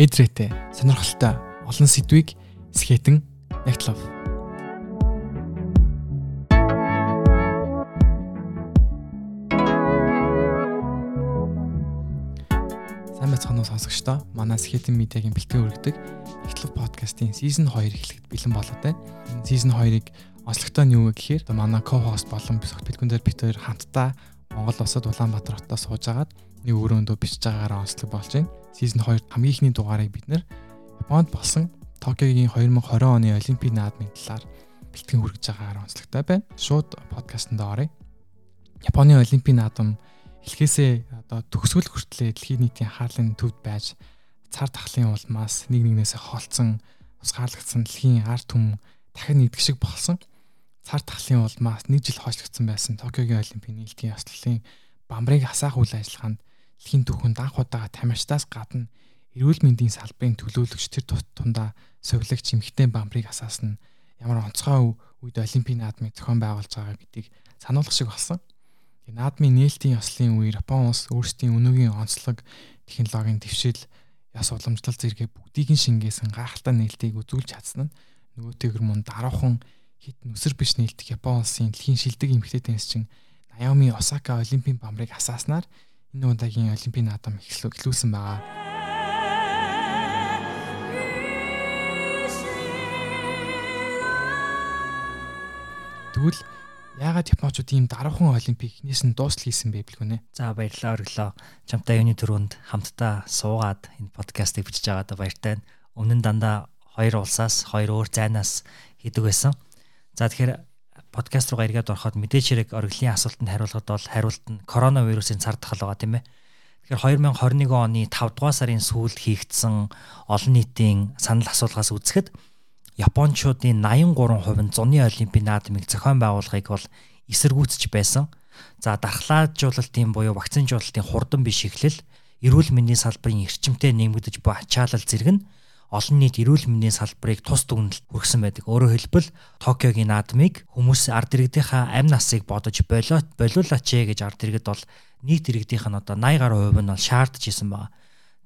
эдрээтэй, сонирхолтой олон сэдвийг скетэн нэгтлав. Сайн байцгаана уу сонсогчдоо. Манай скетэн медиагийн бэлтгэн өргөдөг нэгтлав подкастын season 2 эхлэхэд бэлэн болоод байна. Энэ season 2-ыг онцлогтой нь юу вэ гэхээр манай co-host болон бисогт бэлгүүндээр бид хоёр хамтдаа Монгол улсад Улаанбаатар хотод суужгаад нэг өрөөндөө бичиж байгаагаараа онцлог болж байна. Season 2 хамгийн ихний дугаарыг бид нэр Японд болсон Токиогийн 2020 оны Олимпийн наадмын талаар бэлтгэн хүргэж байгаагаар онцлогтой байна. Шууд подкастт оръё. Японы Олимпийн наадам эхлээсээ одоо төгсгөл хүртлээр дэлхийн нийтийн хаалын төвд байж цар тахлын улмаас нэг нэгнээсээ холцсон усгаарлагдсан дэлхийн ард түмэн дахин нэгдэх шиг болсон. Цар тахлын улмаас нэг жил хойшлогдсон байсан Токиогийн Олимпийн нийлтийн ёслолын бамбрыг хасаах үйл ажиллагаанд дэлхийн түүхэнд анх удаага тамирчдаас гадна эрүүл мэндийн салбарын төлөөлөгч тэр тундаа совилагч эмхтэн бамбрыг асаасан ямар онцгой үед олимпийн наадмыг зохион байгуулж байгаа гэдгийг сануулгах шиг болсон. Тэгээ наадмын нээлтийн ёслолын үе Япон улс өөрсдийн өнөөгийн онцлог технологийн дэвшил яс уламжлал зэрэг бүгдийг нь шингээсэн гайхалтай нээлтийг үзүүлж чадсан нь нөгөөтэйгэр мөн даруухан хит нүсэр биш нээлтэх Япон улсын дэлхийн шилдэг эмхтэй теннисчин Наоми Осака олимпийн бамбрыг асааснаар энэ удаагийн олимпийн наадам эхлүүлсэн байгаа. Тэгвэл яагаад японочууд ийм даруухан олимпик эхнээс нь дуустал хийсэн бэ бэлгүнэ? За баярлалаа өглөө. Чамтай юуны төрөнд хамтдаа суугаад энэ подкастыг бичиж байгаадаа баяртай. Өмнө нь дандаа хоёр улсаас, хоёр өөр зайнаас хийдэг байсан. За тэгэхээр подкаст руугаа эргээд ороход мэдээж хэрэг оргилын асуултанд хариулахад бол хариулт нь коронавирусын цар тахал байгаа тийм ээ. Тэгэхээр 2021 оны 5 дугаар сарын сүүлд хийгдсэн олон нийтийн санал асуулгаас үзэхэд Япончуудын 83% нь зуны олимпийн наадмыг зохион байгуулахыг бол эсэргүүцэж байсан. За дархлаажуулалтын буюу вакцинжуулалтын хурдан биш эхлэл, эрүүл мэндийн салбарын эрчимтэй нэмэгдэж буй ачаалал зэрэг нь олон нийт эрүүл мэндийн салбарыг тус дүгнэлт хүргэсэн байдаг. Өөрөөр хэлбэл Токиогийн наадмыг хүмүүс ард иргэдийнхаа амь насыг бодож болиот болиулаач гэж ард иргэд бол нийт иргэдийнх нь одоо 80 гаруй хувь нь бол шаардж исэн байна.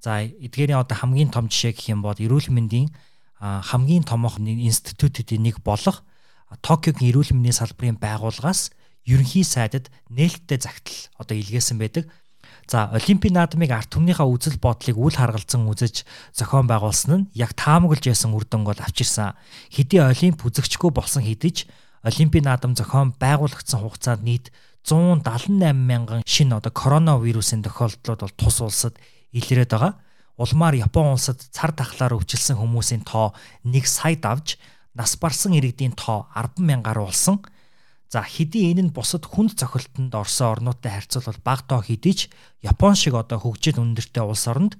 За эдгээрийн одоо хамгийн том жишээ гэх юм бол эрүүл мэндийн хамгийн томоохон институтуудын нэг болох Токиогийн эрүүл мэндийн салбарын байгууллагаас ерөнхий сайдад нээлттэй загтал одоо илгээсэн байдаг. За Олимпийн наадмыг арт түмнийхээ үзэл бодлыг үл харгалзан үзэж зохион байгуулсан нь яг таамаглаж ясан үр дүнг бол авчирсан. Хэдий Олимп үзэгчгүй болсон хэдиж Олимпийн наадам зохион байгуулагдсан хугацаанд нийт 178 мянган шинэ одоо коронавирусын тохиолдлууд бол тус улсад илрээд байгаа. Улмаар Япон улсад цар тахлаар өвчлсөн хүмүүсийн тоо 1 сая давж нас барсан иргэдийн тоо 10 мянгаар болсон. За хэдий энэ нь бусад хүнд цохилтонд орсон орнуудтай харьцуулбал бага тоо хэдий ч Япон шиг одоо хөгжил өндөртэй улс оронд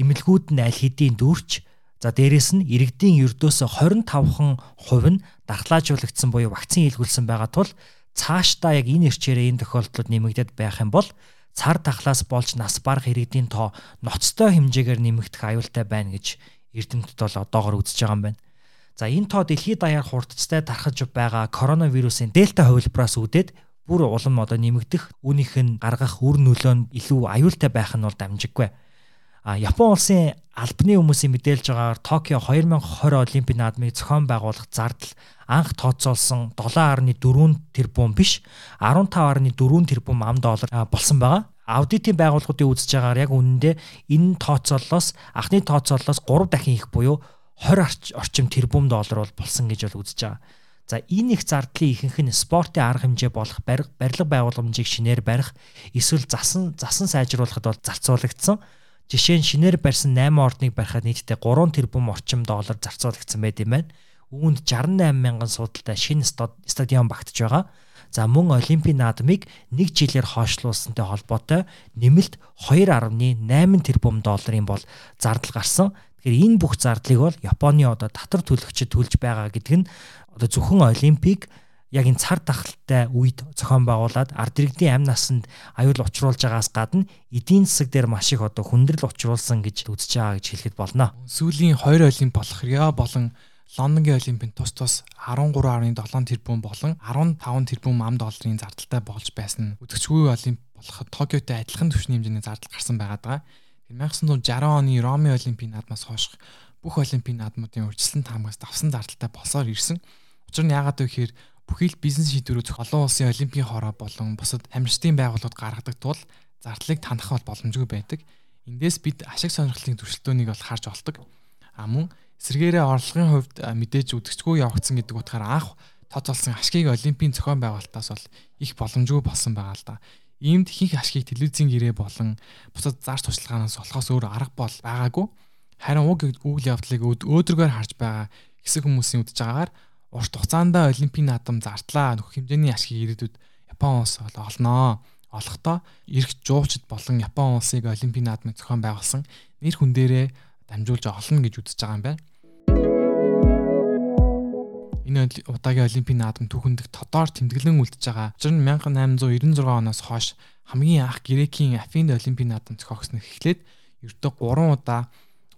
эмнэлгүүд нь аль хэдийн дүүрч за дээрэс нь иргэдийн ердөөсө 25хан хувь нь дархлаажуулагдсан буюу вакцин хийлгүүлсэн байгаа тул цаашдаа яг энэ ирчээрээ энэ тохиолдлууд нэмэгдээд байх юм бол цар тахлаас болж нас барах иргэдийн тоо ноцтой хэмжээгээр нэмэгдэх аюултай байна гэж эрдэмтэд бол одоогор үзэж байгаа юм байна. За энэ тоо дэлхийд даяар хурдцтай тархаж байгаа коронавирусын дельта хувилбараас үүдээд бүр улам одоо нэмэгдэх үүнийх нь гаргах үр нөлөө нь илүү аюултай байх нь бол дамжиггүй. А Япон улсын албаны хүмүүсийн мэдээлж байгаагаар Токио 2020 Олимпийн наадмыг зохион байгуулах зардал анх тооцоолсон 7.4 тэрбум биш 15.4 тэрбум ам доллар болсон байгаа. Аудитын байгууллагуудын үзэж байгаагаар яг үнэндээ энэ тооцооллоос анхны тооцооллоос 3 дахин их буюу 20 орчим тэрбум доллар бол болсон гэж бол үзэж байгаа. За энэ их зардлын ихэнх нь спортын арга хэмжээ болох барилга байгууламжийг шинээр барих эсвэл засан засан сайжруулахад бол зарцуулагдсан. Жишээ нь шинээр барьсан 8 ордныг барихад нийтдээ 3 тэрбум орчим доллар зарцуулагдсан байт юм байна. Үүнд 68 мянган суудалтай шинэ стадион багтж байгаа. За мөн Олимпийн наадмыг нэг жилээр хойшлуулсантай холбоотой нэмэлт 2.8 тэрбум долларын бол зардал гарсан. Тэгэхээр энэ бүх зардлыг бол Японы одоо татвар төлөгчид төлж байгаа гэдэг нь одоо зөвхөн Олимпийг яг энэ цар тахалтай үед зохион байгуулад ард иргэдийн амь насанд аюул учруулж байгаас гадна эдийн засаг дээр маш их одоо хүндрэл учруулсан гэж үзэж байгаа гэж хэлэхэд болно. Сүүлийн 2 олимп болох Рио болон Лондонгийн олимпийн тус тус 13.7 тэрбум болон 15 тэрбум ам долларын зардалтай болж байсан. Үзэгчгүй олимп болох Токиотой адилхан түвшний хэмжээний зардал гарсан байгаа. 1960 оны Роми Олимпийн наадмаас хойш бүх олимпийн наадмуудын урьдчилан таамагаас давсан зардалтай болсоор ирсэн. Учир нь яагаад вэ гэхээр бүхий л бизнес шийдвэрүүд олон улсын олимпийн хороо болон бусад амжилтын байгууллагууд гаргадаг тул зардлыг танах бол боломжгүй байдаг. Эндээс бид ашиг сонирхлын төрөлтөөнийг бол харж олдог. А мөн эсэргээрээ орлогын хувьд мэдээж үдгчгүй явагдсан гэдэг утгаараа анх тооцоолсон ашгийг олимпийн зохион байгуулалтаас бол их боломжгүй болсон байгаа л да. Иймд ихэнх ашгийг телевизийн гэрээ болон бусад зар туршлагаанаас олохоос өөр арга бол байгаагүй. Харин уг үйл явдлыг өөдрөгөр харж байгаа хэсэг хүмүүсийн үдж байгаагаар урт хугацаанд олимпийн наадам зартлаа нөх хэмжээний ашгийг ирээдүйд Япон улс олноо. Олохдоо эрх жуучид болон Япон улсыг олимпийн наадмын зохион байгуулсан нэр хүн дээрээ дамжуулж олно гэж үзэж байгаа юм байна. Энэ удаагийн олимпийн наадам түүхэндх тодоор тэмдэглэн үлдэж байгаа. Учир нь 1896 оноос хойш хамгийн анх Грекийн Афинд олимпийн наадам зохиогсныг эхлээд ердөө 3 удаа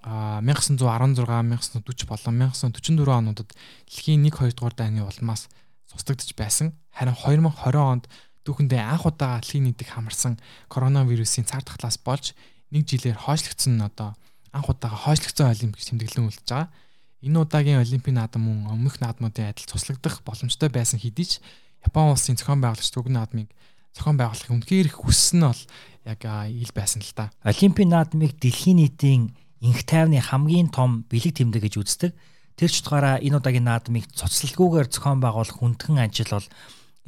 1916, 1940 болон 1944 онуудад дэлхийн 1 2 дугаар дайны улмаас цусдагдж байсан. Харин 2020 онд түүхэндээ анх удаа дэлхийн нийтийг хамарсан коронавирусын цар тахлаас болж нэг жилээр хойшлогдсон одоо анх удаага хойшлогдсон олимпик тэмдэглэн үлдэж байгаа. Энэ удаагийн олимпийн наадам мөн өмнөх наадмуудын адил цуслагдах боломжтой байсан хэдий ч Япон улсын зохион байгуулагч Төгөн наадмыг зохион байгуулахыг үнэхээр их хүссэн нь бол яг ил байсан л та. Олимпийн наадмыг дэлхийн нийтийн инх тайвны хамгийн том бэлэг тэмдэг гэж үздэг. Тэр ч утгаараа энэ удаагийн наадмыг цуцлалгүйгээр зохион байгуулах хүндхэн ажил бол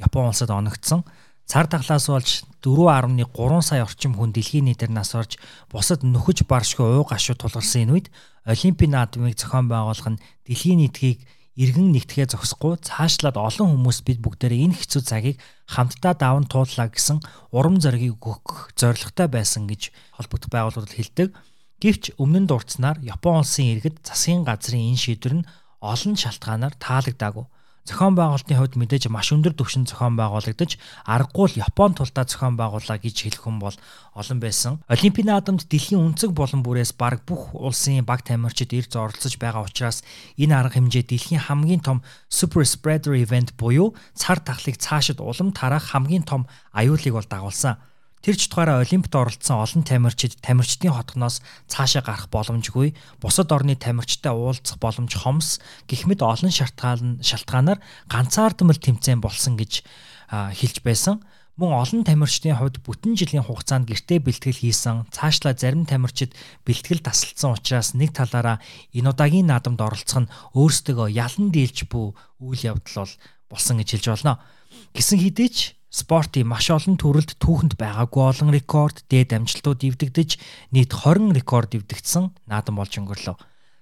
Япон улсад оногдсон. Цар тахлаас болж 4.3 сая орчим хүн дэлхийн нийтээр нас орж бусад нөхөж баршгүй уу гашуу тулгарсан энэ үед Олимпийн наадмыг зохион байгуулах нь дэлхийн нийтгийг иргэн нэгтгэхээ зогсохгүй цаашлаад олон хүмүүс бид бүгдээрээ энэ хэцүү цагийг хамтдаа даван тууллаа гэсэн урам зориг өгөх зорилготой байсан гэж холбогдох байгууллагууд хэлдэг. Гэвч өмнө нь дурдсанаар Япон улсын иргэд засгийн газрын энэ шийдвэр нь олон шалтгаанаар таалагдаагүй зохион байгуулалтын хувьд мэдээж маш өндөр түвшин зохион байгуулагдаж аргагүй л Япон тулдаа зохион байгуулаа гэж хэлэх хүн бол олон байсан. Олимпийн наадамд дэлхийн өнцөг болон бүрээс бараг бүх улсын баг тамирчид ирж оролцож байгаа учраас энэ арга хэмжээ дэлхийн хамгийн том super spreader event буюу цар тахлыг цаашид улам тараах хамгийн том аюулыг бол дагуулсан. Тэр ч тухаараа Олимпиад оролцсон олон тамирчид тамирчдын хотгоноос цаашаа гарах боломжгүй, бусад орны тамирчтай уулзах боломж хомс гэх мэт олон шалтгаан шалтгаанаар ганцаардмал тэмцээн болсон гэж хэлж байсан. Мөн олон тамирчдын хувьд бүтэн жилийн хугацаанд гэртээ бэлтгэл хийсэн, цаашлаа зарим тамирчид бэлтгэл тасалдсан учраас нэг талаараа энэ удаагийн наадамд оролцох нь өөрсдөө ялан дийлж буй үйл явдал бол болсон гэж хэлж болно. Гисэн хэдий ч спортын маш олон төрөлд түүхэнд байгаагүй олон рекорд, дээд амжилтууд эвдэгдэж нийт 20 рекорд эвдэгдсэн наадам болж өнгөрлөө.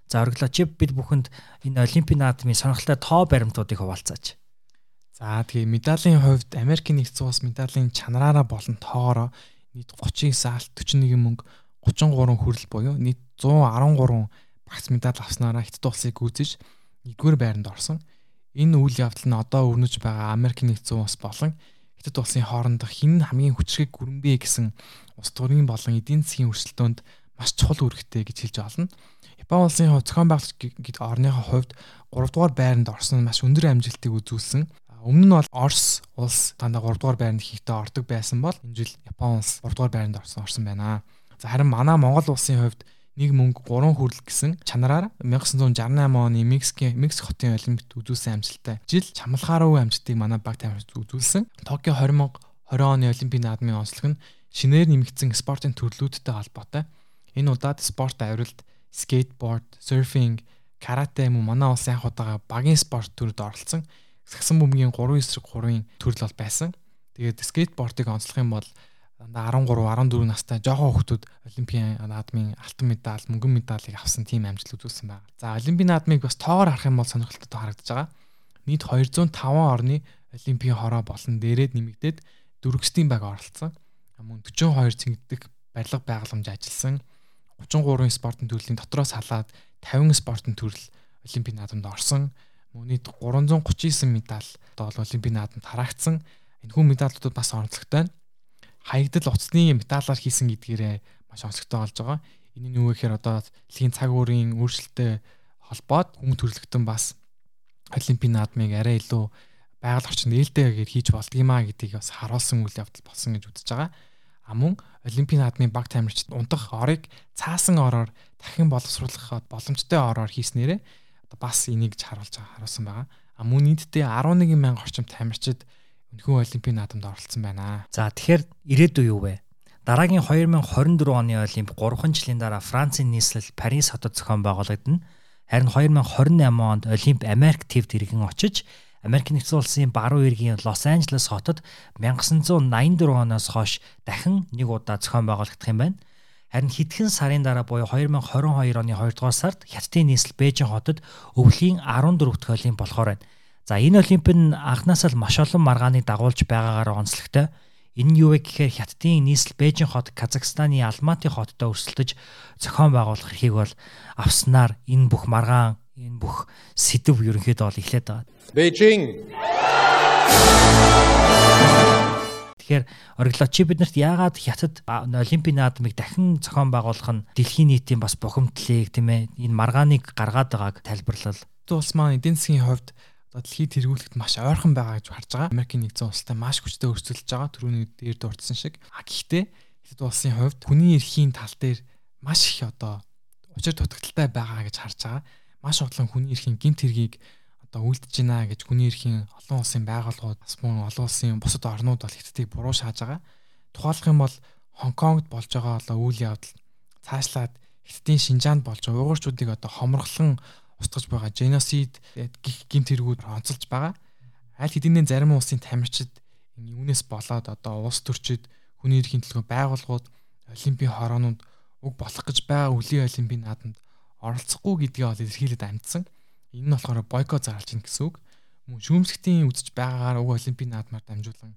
За ориглооч бид бүхэнд энэ олимпийн наадмын сонирхолтой тоо баримтуудыг хуваалцаач. За тэгээ медалийн хувьд Америкийн нэгдсэн улс медалийн чанараараа болон тоогоороо нийт 39 алт 41 мөнгө 33 хүрэл буюу нийт 113 багц медаль авснараа Хятад улсыг гүйцэж нэгдүгээр байранд орсон. Энэ үйл явдал нь одоо өрнөж байгаа Америкийн нэгдсэн улс болон Хятад улсын хоорондох хин хамгийн хүчрхэг гүрэмбэ гэсэн улс төрийн болон эдийн засгийн өрсөлдөөнд маш чухал үүрэгтэй гэж хэлж олно. Япон улсын хувьд зохион байгуулагч гэд орныхоо хувьд 3 дугаар байранд орсон нь маш өндөр амжилтыг үзүүлсэн. Өмнө нь бол Орос улс дандаа 3 дугаар байранд хийхдээ ордог байсан бол энэ жил Япон улс 3 дугаар байранд орсон орсон байна. За харин манай Монгол улсын хувьд нэг мөнгө 3 хүрэл гэсэн чанараар 1968 оны Мексикийн Мексик хотын олимпиад үзүүлсэн амжилттай жил чамлахааргүй амжилтыг манай баг тамирчид үзүүлсэн. Токио 2020 оны олимпийн наадмын онцлог нь шинээр нэмэгдсэн спортын төрлүүдтэй холбоотой. Энэ удаад спорт авиралд скейтборд, серфинг, карате мөн манай улсын анх удаага багийн спорт төрөд оролцсон. Сагсан бөмбөгийн 3-9-3-ын төрөл бол байсан. Тэгээд скейтбордыг онцлох юм бол дандаа 13 14 настай жоохон хүүхдүүд олимпийн наадмын алтан медаль, мөнгөн медалийг авсан тийм амжилт үзүүлсэн байна. За олимпийн наадмыг бас тоогоор харах юм бол сонирхолтой харагдаж байгаа. Нийт 205 орны олимпийн хороо болон дээрэд нэмэгдээд дөрвөстийн баг оролцсон. Мөн 42 цэнгдэг барилга байгууламж ажилласан. 33 спортын төрлийн дотроос халаад 50 спортын төрөл олимпийн наадамд орсон. Мөн нийт 339 медаль одоо олимпийн наадамд тараагдсан. Энэ хүн медалуудад бас онцлогтой байна хаягдал уцсны металлаар хийсэн гэдгээрээ маш онцгой болж байгаа. Энэ нь юу гэхээр одоо дэлхийн цаг уурын өөрчлөлтөд холбоод хүм төрлөختөн бас олимпийн наадмыг арай илүү байгаль орчинд ээлтэйгээр хийж болдгиймаа гэдгийг бас харуулсан үйл явдал болсон гэж үзэж байгаа. А мөн Олимпийн наадмын баг тамирчид унтах орыг цаасан ороор дахин боловсруулах боломжтой ороор хийснээрээ бас энийг харуулж байгаа харуулсан байгаа. А мөн нийтдээ 11 мянга орчим тамирчид өнөхөн Олимпийн наадамд оролцсон байна. За тэгэхээр ирээдүй юу вэ? Дараагийн 2024 оны Олимп 3 жилийн дараа Францын нийслэл Парис хотод зохион байгуулагдана. Харин 2028 онд Олимп Америк твд иргэн очиж Америк нэгдсэн улсын баруун иргэн Лос Анжелес хотод 1984 оноос хойш дахин нэг удаа зохион байгуулагдах юм байна. Харин хэдхэн сарын дараа буюу 2022 оны 2 дугаар сард Хятадын нийслэл Бээжин хотод өвлийн 14 дахь олимп болохоор байна. За энэ олимп нь анхнаасаа л маш олон маргааныг дагуулж байгаагаар онцлогтой. Энэ нь юу вэ гэхээр Хятадын нийслэл Бээжин хот Казахстаны Алматы хоттой өрсөлдөж зохион байгуулах эрхийг бол авснаар энэ бүх маргаан энэ бүх сэдв ерөнхийдөө бол эхлээд байгаа. Бээжин. Тэгэхээр ориглоо чи биднэрт яагаад хятад олимпийн наадмыг дахин зохион байгуулах нь дэлхийн нийтийн бас бухимдлыг тийм ээ энэ маргааныг гаргаад байгааг тайлбарлал. Улс маань эдийн засгийн хувьд одоо дэлхийд тэргүүлэхэд маш ойрхон байгаа гэж харж байгаа. Америкийн нэгдсэн улстай маш хүчтэй өрсөлдөж байгаа. Түрүүний дээр дурдсан шиг. А гэхдээ хятад улсын хувьд хүний эрхийн тал дээр маш их одоо учир дутагдaltaй байгаа гэж харж байгаа. Маш олон хүний эрхийн гинт хэргийг одоо үлдэж байна гэж хүний эрхийн олон улсын байгууллагууд бас мөн олон улсын бусад орнууд бол хятадыг буруу шааж байгаа. Тухайлах юм бол Хонконгт болж байгаа одоо үйл явдал цаашлаад хятадын Шинжаанд болж байгаа уйгурчуудыг одоо хомроглон устгаж байгаа genocide гих гинт хэрэгүүд онцолж байгаа. Аль хэдийнэ зарим улсын тамирчид юунес болоод одоо улс төрчид хүний эрхийн төлөө байгууллагууд олимпийн хороонууд уг болох гэж байгаа үлийн олимпийн наадамд оролцохгүй гэдгийг ол илэрхийлээд амжсан. Энэ нь болохоор бойкот зарлж гин гэсэн үг. Мөн шүүмсгтийн үзэж байгаагаар уг олимпийн наадмаар дамжуулан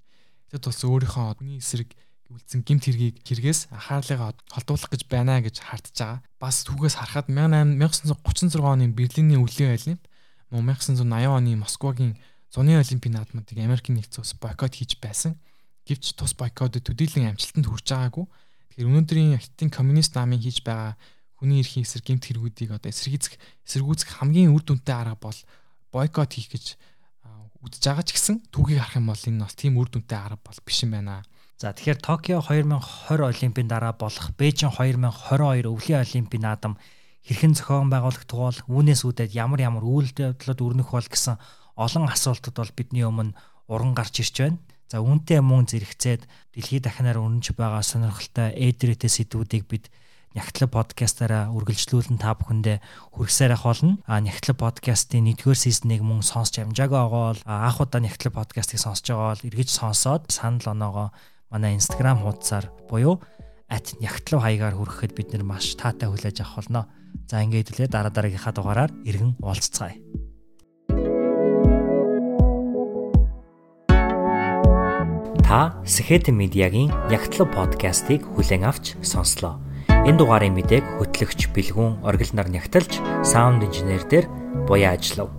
тэд бас өөрийнхөө хүний эсрэг үлдсэн гимт хэргийг хэрэгээс анхаарлыгаа холдуулах гэж байна гэж хардж байгаа. Бас түүгээс харахад 1936 оны Берлиний өвлийн олимп, мөн 1980 оны Москвагийн зуны олимпийн наадмуудыг Америкийн нэгдсэн улс бойкот хийж байсан. Гэвч тус бойкотод төдийлөн амжилтанд хүрч байгаагүй. Тэгэхээр өнөөдрийн Хятадын коммунист намын хийж байгаа хүний эрхийн эсрэг гэмт хэрэгүүдийг одоо эсэргийцэх эсэргүүцэх хамгийн үр дүнтэй арга бол бойкот хийх гэж үзэж байгаа ч гэсэн түүхийг харах юм бол энэ бол тийм үр дүнтэй арга бол биш юм байна. За тэгэхээр Токио 2020 Олимпийн дараа болох Бээжин 2022 өвлийн Олимпийн наадам хэрхэн зохион байгуулагдах бол үүнээс үүдээд ямар ямар үйл явдлууд өрнөх бол гэсэн олон асуултууд бол бидний өмнө уран гарч ирж байна. За үүнтэй мөн зэрэгцээд дэлхийд дахинаар өрнөж байгаа сонирхолтой эдрэтэй сэдвүүдийг бид Нягтлаг подкастаараа үргэлжлүүлэн та бүхэндээ хүргэсээр ах болно. А Нягтлаг подкастын 1-р сизнийг мөн сонсч амжаагаа бол анх удаа Нягтлаг подкастыг сонсож байгаа бол эргэж сонсоод санал оноогоо манай Instagram хуудасаар буюу @нягтлав хаягаар хүрэхэд бид нэр маш таатай хүлээж авах болно. За ингээд үлээ дараа дараагийнхаа дугаараар иргэн уулзцгаая. Та Сэхэт медиагийн Нягтлав подкастыг хүлээн авч сонслоо. Энэ дугаарын мэдээг хөтлөгч Бэлгүн оргил нар нягтлж саунд инженер дээр буяа ажиллав.